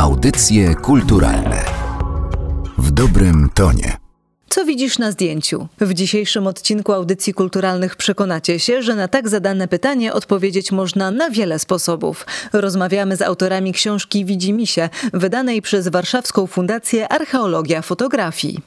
Audycje kulturalne w dobrym tonie. Co widzisz na zdjęciu? W dzisiejszym odcinku audycji kulturalnych przekonacie się, że na tak zadane pytanie odpowiedzieć można na wiele sposobów. Rozmawiamy z autorami książki Widzi się, wydanej przez Warszawską Fundację Archeologia Fotografii.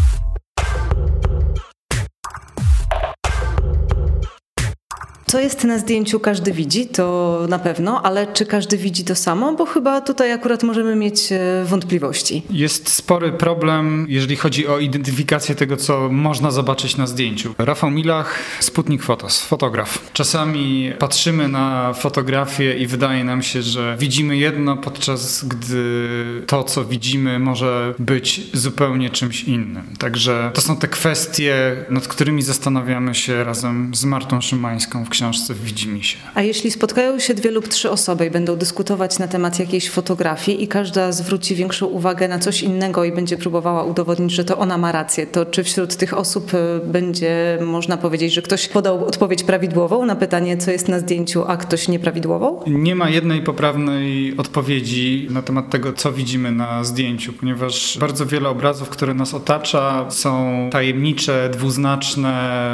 Co jest na zdjęciu, każdy widzi, to na pewno, ale czy każdy widzi to samo? Bo chyba tutaj akurat możemy mieć e, wątpliwości. Jest spory problem, jeżeli chodzi o identyfikację tego, co można zobaczyć na zdjęciu. Rafał Milach, Sputnik Fotos, fotograf. Czasami patrzymy na fotografię i wydaje nam się, że widzimy jedno, podczas gdy to, co widzimy, może być zupełnie czymś innym. Także to są te kwestie, nad którymi zastanawiamy się razem z Martą Szymańską w książce książce Widzimy się. A jeśli spotkają się dwie lub trzy osoby i będą dyskutować na temat jakiejś fotografii i każda zwróci większą uwagę na coś innego i będzie próbowała udowodnić, że to ona ma rację, to czy wśród tych osób y, będzie można powiedzieć, że ktoś podał odpowiedź prawidłową na pytanie, co jest na zdjęciu, a ktoś nieprawidłową? Nie ma jednej poprawnej odpowiedzi na temat tego, co widzimy na zdjęciu, ponieważ bardzo wiele obrazów, które nas otacza, są tajemnicze, dwuznaczne,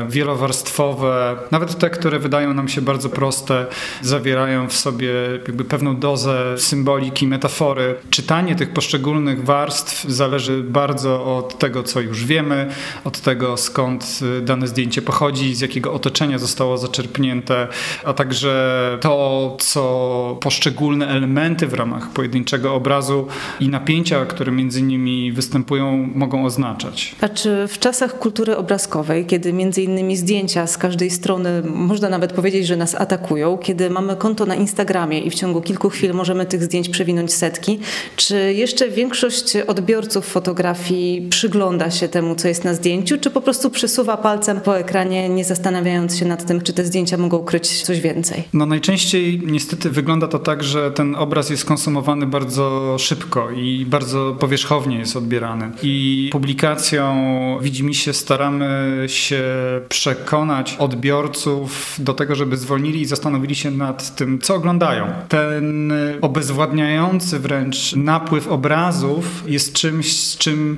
wielowarstwowe, nawet te, które wydają wydają nam się bardzo proste, zawierają w sobie jakby pewną dozę symboliki, metafory. Czytanie tych poszczególnych warstw zależy bardzo od tego, co już wiemy, od tego, skąd dane zdjęcie pochodzi, z jakiego otoczenia zostało zaczerpnięte, a także to, co poszczególne elementy w ramach pojedynczego obrazu i napięcia, które między nimi występują, mogą oznaczać. A czy w czasach kultury obrazkowej, kiedy między innymi zdjęcia z każdej strony można nawet nawet powiedzieć, że nas atakują, kiedy mamy konto na Instagramie i w ciągu kilku chwil możemy tych zdjęć przewinąć setki, czy jeszcze większość odbiorców fotografii przygląda się temu, co jest na zdjęciu, czy po prostu przesuwa palcem po ekranie, nie zastanawiając się nad tym, czy te zdjęcia mogą kryć coś więcej? No najczęściej niestety wygląda to tak, że ten obraz jest konsumowany bardzo szybko i bardzo powierzchownie jest odbierany. I publikacją widzi mi się staramy się przekonać odbiorców do tego, żeby zwolnili i zastanowili się nad tym, co oglądają. Ten obezwładniający wręcz napływ obrazów jest czymś, z czym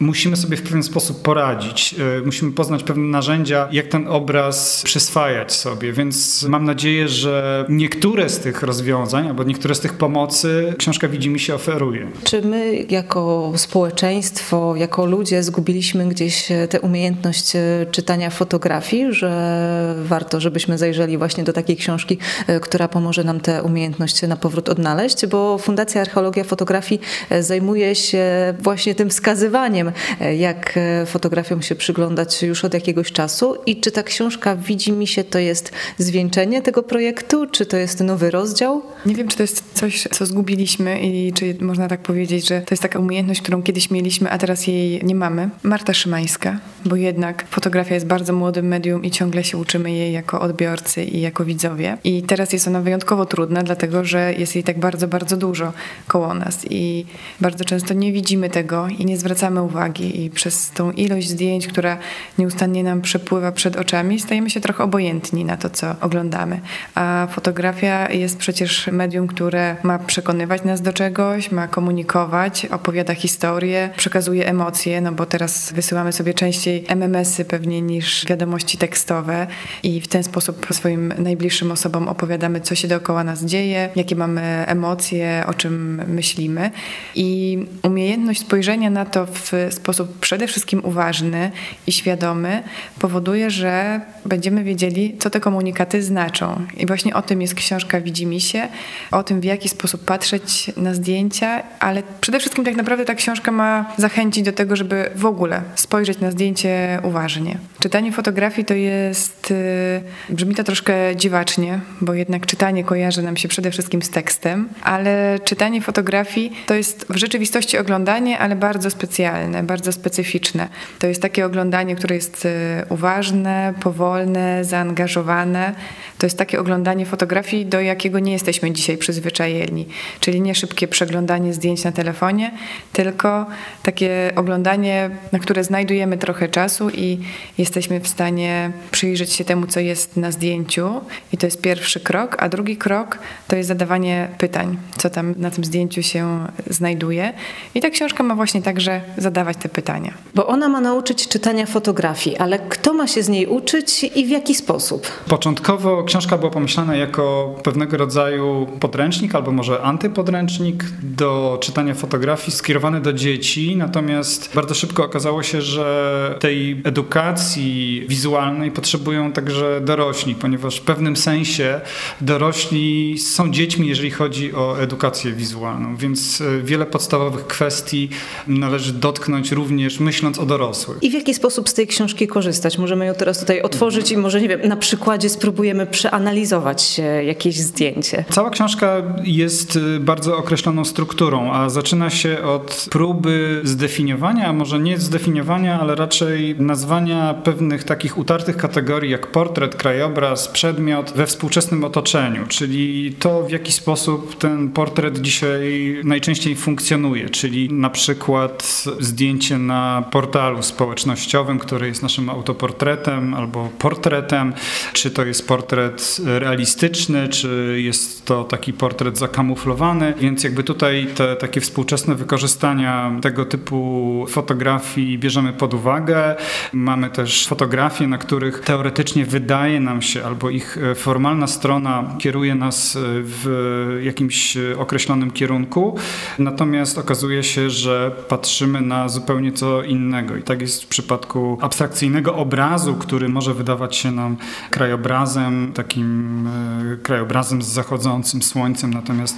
musimy sobie w pewien sposób poradzić. E, musimy poznać pewne narzędzia, jak ten obraz przyswajać sobie, więc mam nadzieję, że niektóre z tych rozwiązań albo niektóre z tych pomocy książka Widzi mi się oferuje. Czy my jako społeczeństwo, jako ludzie zgubiliśmy gdzieś tę umiejętność e, czytania fotografii, że warto, żebyśmy zajrzeli właśnie do takiej książki, e, która pomoże nam tę umiejętność na powrót odnaleźć, bo Fundacja Archeologia Fotografii zajmuje się właśnie tym wskazywaniem wiem, jak fotografiom się przyglądać już od jakiegoś czasu i czy ta książka widzi mi się to jest zwieńczenie tego projektu, czy to jest nowy rozdział? Nie wiem, czy to jest coś, co zgubiliśmy i czy można tak powiedzieć, że to jest taka umiejętność, którą kiedyś mieliśmy, a teraz jej nie mamy. Marta Szymańska, bo jednak fotografia jest bardzo młodym medium i ciągle się uczymy jej jako odbiorcy i jako widzowie. I teraz jest ona wyjątkowo trudna, dlatego że jest jej tak bardzo, bardzo dużo koło nas i bardzo często nie widzimy tego i nie zwracamy uwagi uwagi i przez tą ilość zdjęć, która nieustannie nam przepływa przed oczami, stajemy się trochę obojętni na to, co oglądamy. A fotografia jest przecież medium, które ma przekonywać nas do czegoś, ma komunikować, opowiada historię, przekazuje emocje, no bo teraz wysyłamy sobie częściej MMS-y pewnie niż wiadomości tekstowe i w ten sposób swoim najbliższym osobom opowiadamy, co się dookoła nas dzieje, jakie mamy emocje, o czym myślimy. I umiejętność spojrzenia na to w sposób przede wszystkim uważny i świadomy powoduje, że będziemy wiedzieli, co te komunikaty znaczą. I właśnie o tym jest książka Widzi mi się, o tym, w jaki sposób patrzeć na zdjęcia, ale przede wszystkim tak naprawdę ta książka ma zachęcić do tego, żeby w ogóle spojrzeć na zdjęcie uważnie. Czytanie fotografii to jest, y, brzmi to troszkę dziwacznie, bo jednak czytanie kojarzy nam się przede wszystkim z tekstem, ale czytanie fotografii to jest w rzeczywistości oglądanie, ale bardzo specjalne, bardzo specyficzne. To jest takie oglądanie, które jest y, uważne, powolne, zaangażowane, To jest takie oglądanie fotografii, do jakiego nie jesteśmy dzisiaj przyzwyczajeni. Czyli nie szybkie przeglądanie zdjęć na telefonie, tylko takie oglądanie, na które znajdujemy trochę czasu i jesteśmy w stanie przyjrzeć się temu, co jest na zdjęciu. I to jest pierwszy krok, a drugi krok to jest zadawanie pytań, co tam na tym zdjęciu się znajduje. I ta książka ma właśnie także zadawać te pytania. Bo ona ma nauczyć czytania fotografii, ale kto ma się z niej uczyć i w jaki sposób? Początkowo książka była pomyślana jako pewnego rodzaju podręcznik albo może antypodręcznik do czytania fotografii skierowany do dzieci, natomiast bardzo szybko okazało się, że tej edukacji wizualnej potrzebują także dorośli, ponieważ w pewnym sensie dorośli są dziećmi, jeżeli chodzi o edukację wizualną, więc e, wiele podstawowych kwestii należy dotknąć również myśląc o dorosłych. I w jaki sposób z tej książki korzystać? Możemy ją teraz tutaj otworzyć i może, nie wiem, na przykładzie spróbujemy przeanalizować jakieś zdjęcie. Cała książka jest y, bardzo określoną strukturą, a zaczyna się od próby zdefiniowania, a może nie zdefiniowania, ale raczej nazwania pewnych takich utartych kategorii jak portret, krajobraz, przedmiot we współczesnym otoczeniu, czyli to w jaki sposób ten portret dzisiaj najczęściej funkcjonuje, czyli na przykład zdjęcie na portalu społecznościowym, który jest naszym autoportretem albo portretem, czy to jest portret realistyczny, czy jest to taki portret zakamuflowany, więc jakby tutaj te takie współczesne wykorzystania tego typu fotografii bierzemy pod uwagę. Mamy też fotografie, na których teoretycznie wydaje nam się, albo ich e, formalna strona kieruje nas e, w jakimś określonym kierunku, natomiast okazuje się, że patrzymy na zupełnie co innego. I tak jest w przypadku abstrakcyjnego obrazu, który może wydawać się nam krajobrazem, takim e, krajobrazem z zachodzącym słońcem, natomiast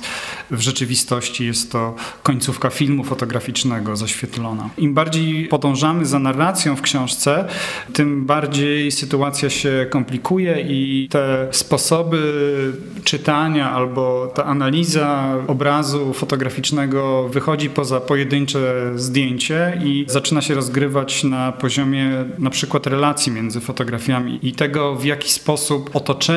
w rzeczywistości jest to końcówka filmu fotograficznego zaświetlona. Im bardziej podążamy za narracją w książce, tym bardziej sytuacja się komplikuje i te sposoby czytania albo ta analiza obrazu fotograficznego wychodzi poza pojedyncze zdjęcie i zaczyna się rozgrywać na poziomie na przykład relacji między fotografiami i tego, w jaki sposób otoczenie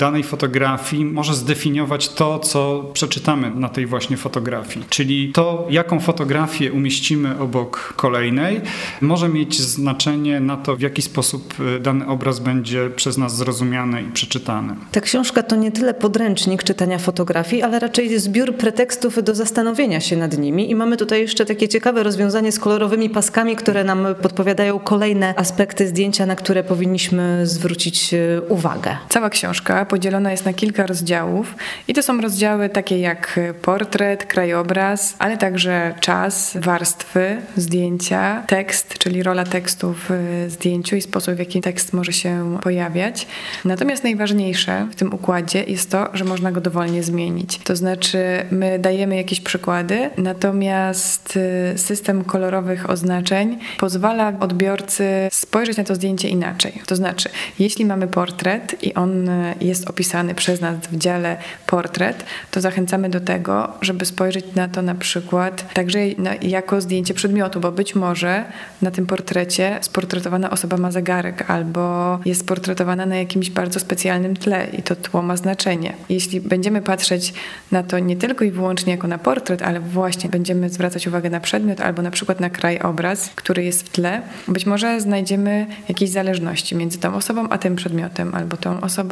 danej fotografii może zdefiniować to, co przeczytamy na tej właśnie fotografii. Czyli to, jaką fotografię umieścimy obok kolejnej, może mieć znaczenie na to, w jaki sposób y, dany obraz będzie przez nas zrozumiany i przeczytany. Ta książka to nie tyle podręcznik czytania fotografii, ale raczej zbiór pretekstów do zastanowienia się nad nimi. I mamy tutaj jeszcze takie ciekawe rozwiązanie z kolorowymi paskami, które nam podpowiadają kolejne aspekty zdjęcia, na które powinniśmy zwrócić y, uwagę. Cała książka podzielona jest na kilka rozdziałów i to są rozdziały takie jak portret, krajobraz, ale także czas, warstwy, zdjęcia, tekst, czyli rola tekstu w zdjęciu i sposób, w jaki tekst może się pojawiać. Natomiast najważniejsze w tym układzie jest to, że można go dowolnie zmienić. To znaczy, my dajemy jakieś przykłady, natomiast y, system kolorowych oznaczeń pozwala odbiorcy spojrzeć na to zdjęcie inaczej. To znaczy, jeśli mamy portret i on jest opisany przez nas w dziale portret, to zachęcamy do tego, żeby spojrzeć na to na przykład także jako zdjęcie przedmiotu, bo być może na tym portrecie sportretowana osoba ma zegarek albo jest sportretowana na jakimś bardzo specjalnym tle i to tło ma znaczenie. Jeśli będziemy patrzeć na to nie tylko i wyłącznie jako na portret, ale właśnie będziemy zwracać uwagę na przedmiot albo na przykład na krajobraz, który jest w tle, być może znajdziemy jakieś zależności między tą osobą a tym przedmiotem albo tą osobą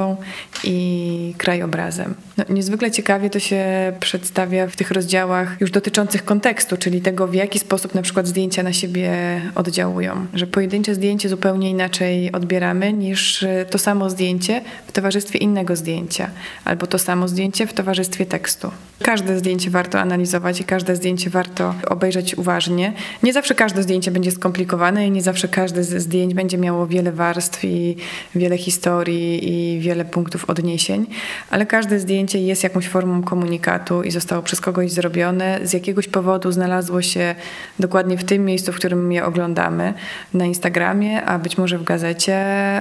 i krajobrazem. No, niezwykle ciekawie to się przedstawia w tych rozdziałach już dotyczących kontekstu, czyli tego, w jaki sposób na przykład zdjęcia na siebie oddziałują. Że pojedyncze zdjęcie zupełnie inaczej odbieramy niż to samo zdjęcie w towarzystwie innego zdjęcia, albo to samo zdjęcie w towarzystwie tekstu. Każde zdjęcie warto analizować i każde zdjęcie warto obejrzeć uważnie. Nie zawsze każde zdjęcie będzie skomplikowane i nie zawsze każde z zdjęć będzie miało wiele warstw i wiele historii i wiele punktów odniesień, ale każde zdjęcie jest jakąś formą komunikatu i zostało przez kogoś zrobione. Z jakiegoś powodu znalazło się dokładnie w tym miejscu, w którym je oglądamy, na Instagramie, a być może w gazecie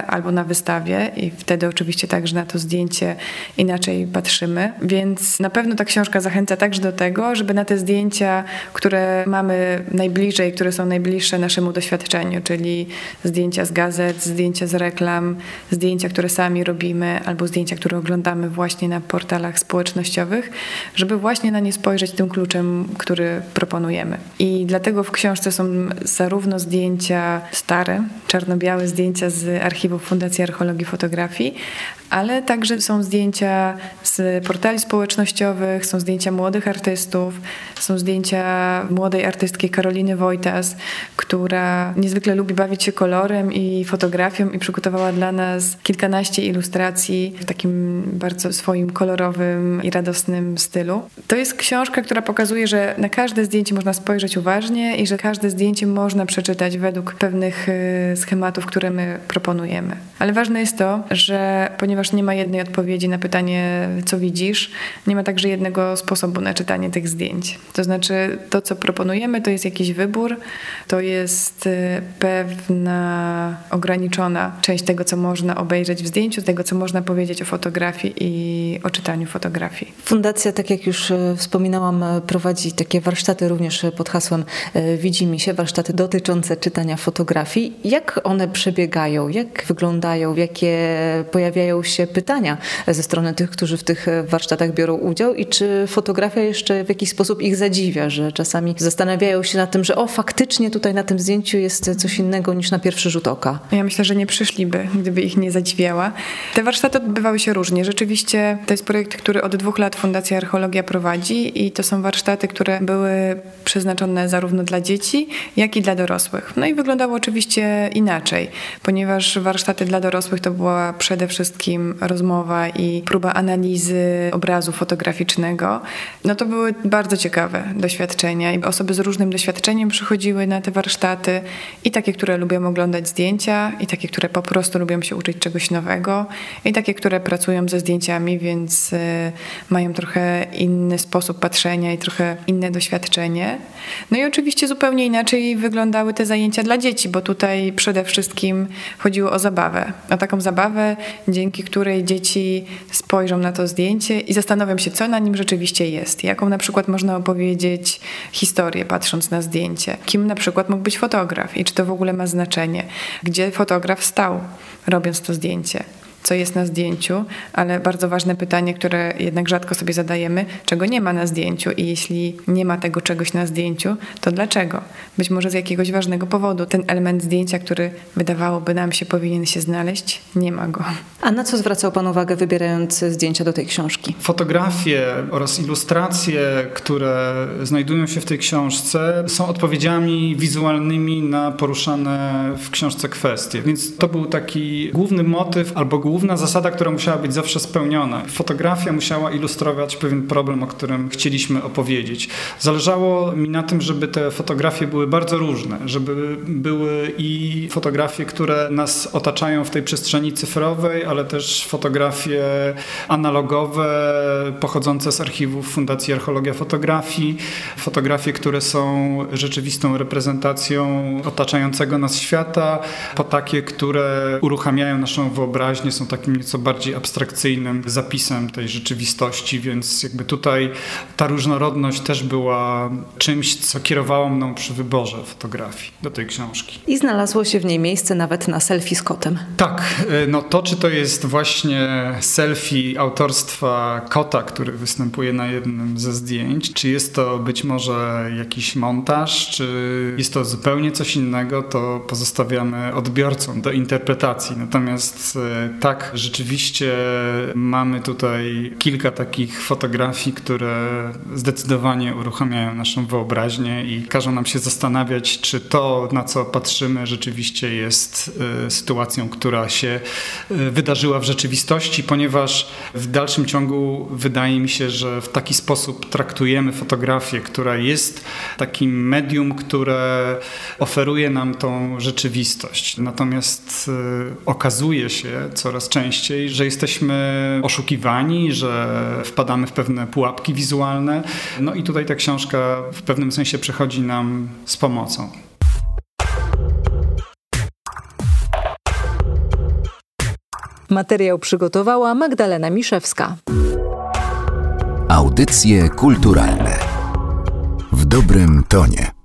albo na wystawie i wtedy oczywiście także na to zdjęcie inaczej patrzymy. Więc na pewno ta książka zachęca także do tego, żeby na te zdjęcia, które mamy najbliżej, które są najbliższe naszemu doświadczeniu, czyli zdjęcia z gazet, zdjęcia z reklam, zdjęcia, które sami robimy, albo zdjęcia, które oglądamy właśnie na portalach społecznościowych, żeby właśnie na nie spojrzeć tym kluczem, który proponujemy. I dlatego w książce są zarówno zdjęcia stare, czarno-białe zdjęcia z archiwów Fundacji Archeologii Fotografii, ale także są zdjęcia z portali społecznościowych, są zdjęcia młodych artystów, są zdjęcia młodej artystki Karoliny Wojtas, która niezwykle lubi bawić się kolorem i fotografią i przygotowała dla nas kilkanaście ilustracji w takim bardzo swoim kolorowym i radosnym stylu. To jest książka, która pokazuje, że na każde zdjęcie można spojrzeć uważnie i że każde zdjęcie można przeczytać według pewnych y, schematów, które my proponujemy. Ale ważne jest to, że ponieważ nie ma jednej odpowiedzi na pytanie, co widzisz, nie ma także jednego sposobu na czytanie tych zdjęć. To znaczy, to co proponujemy, to jest jakiś wybór, to jest y, pewna ograniczona część tego, co można obejrzeć w zdjęciu, tego, co można powiedzieć o fotografii i o czytaniu fotografii. Fundacja, tak jak już y, wspominałam, y, prowadzi takie warsztaty również pod hasłem Widzi mi się, warsztaty dotyczące czytania fotografii. Jak one przebiegają? Jak wyglądają? Jakie pojawiają się pytania ze strony tych, którzy w tych warsztatach biorą udział i czy fotografia jeszcze w jakiś sposób ich zadziwia, że czasami zastanawiają się nad tym, że o faktycznie tutaj na tym zdjęciu jest coś innego niż na pierwszy rzut oka. Ja myślę, że nie przyszliby, gdyby ich nie zadziwiała. Te warsztaty odbywały się różnie. Rzeczywiście to jest projekt, który od dwóch lat Fundacja Archeologia prowadzi i to są warsztaty, które były przeznaczone zarówno dla dzieci, jak i dla dorosłych. No i wyglądało oczywiście inaczej, ponieważ warsztaty dla dorosłych to była przede wszystkim rozmowa i próba analizy obrazu fotograficznego. No to były bardzo ciekawe doświadczenia i osoby z różnym doświadczeniem przychodziły na te warsztaty i takie, które lubią oglądać zdjęcia i takie, które po prostu lubią się uczyć czegoś nowego i takie, które pracują ze zdjęciami, więc y, mają trochę inny sposób patrzenia i trochę inne doświadczenie. No i oczywiście zupełnie inaczej wyglądały te zajęcia dla dzieci, bo tutaj przede wszystkim chodziło o zabawę. O taką zabawę, dzięki której dzieci spojrzą na to zdjęcie i zastanowią się, co na nim rzeczywiście jest. Jaką na przykład można opowiedzieć historię, patrząc na zdjęcie. Kim na przykład mógł być fotograf i czy to w ogóle ma znaczenie. Gdzie fotograf stał, robiąc to zdjęcie co jest na zdjęciu, ale bardzo ważne pytanie, które jednak rzadko sobie zadajemy, czego nie ma na zdjęciu i jeśli nie ma tego czegoś na zdjęciu, to dlaczego? Być może z jakiegoś ważnego powodu. Ten element zdjęcia, który wydawałoby nam się powinien się znaleźć, nie ma go. A na co zwracał Pan uwagę wybierając zdjęcia do tej książki? Fotografie oraz ilustracje, które znajdują się w tej książce są odpowiedziami wizualnymi na poruszane w książce kwestie. Więc to był taki główny motyw albo główny główna zasada, która musiała być zawsze spełniona. Fotografia musiała ilustrować pewien problem, o którym chcieliśmy opowiedzieć. Zależało mi na tym, żeby te fotografie były bardzo różne, żeby były i fotografie, które nas otaczają w tej przestrzeni cyfrowej, ale też fotografie analogowe, pochodzące z archiwów Fundacji Archeologia Fotografii, fotografie, które są rzeczywistą reprezentacją otaczającego nas świata, po takie, które uruchamiają naszą wyobraźnię, są takim nieco bardziej abstrakcyjnym zapisem tej rzeczywistości, więc jakby tutaj ta różnorodność też była czymś, co kierowało mną przy wyborze fotografii do tej książki. I znalazło się w niej miejsce nawet na selfie z kotem. Tak, y, no to czy to jest właśnie selfie autorstwa kota, który występuje na jednym ze zdjęć, czy jest to być może jakiś montaż, czy jest to zupełnie coś innego, to pozostawiamy odbiorcom do interpretacji. Natomiast y, ta tak, rzeczywiście mamy tutaj kilka takich fotografii, które zdecydowanie uruchamiają naszą wyobraźnię i każą nam się zastanawiać, czy to, na co patrzymy, rzeczywiście jest y, sytuacją, która się y, wydarzyła w rzeczywistości, ponieważ w dalszym ciągu wydaje mi się, że w taki sposób traktujemy fotografię, która jest takim medium, które oferuje nam tą rzeczywistość. Natomiast y, okazuje się coraz częściej, że jesteśmy oszukiwani, że wpadamy w pewne pułapki wizualne. No i tutaj ta książka w pewnym sensie przychodzi nam z pomocą. Materiał przygotowała Magdalena Miszewska. Audycje kulturalne w dobrym tonie.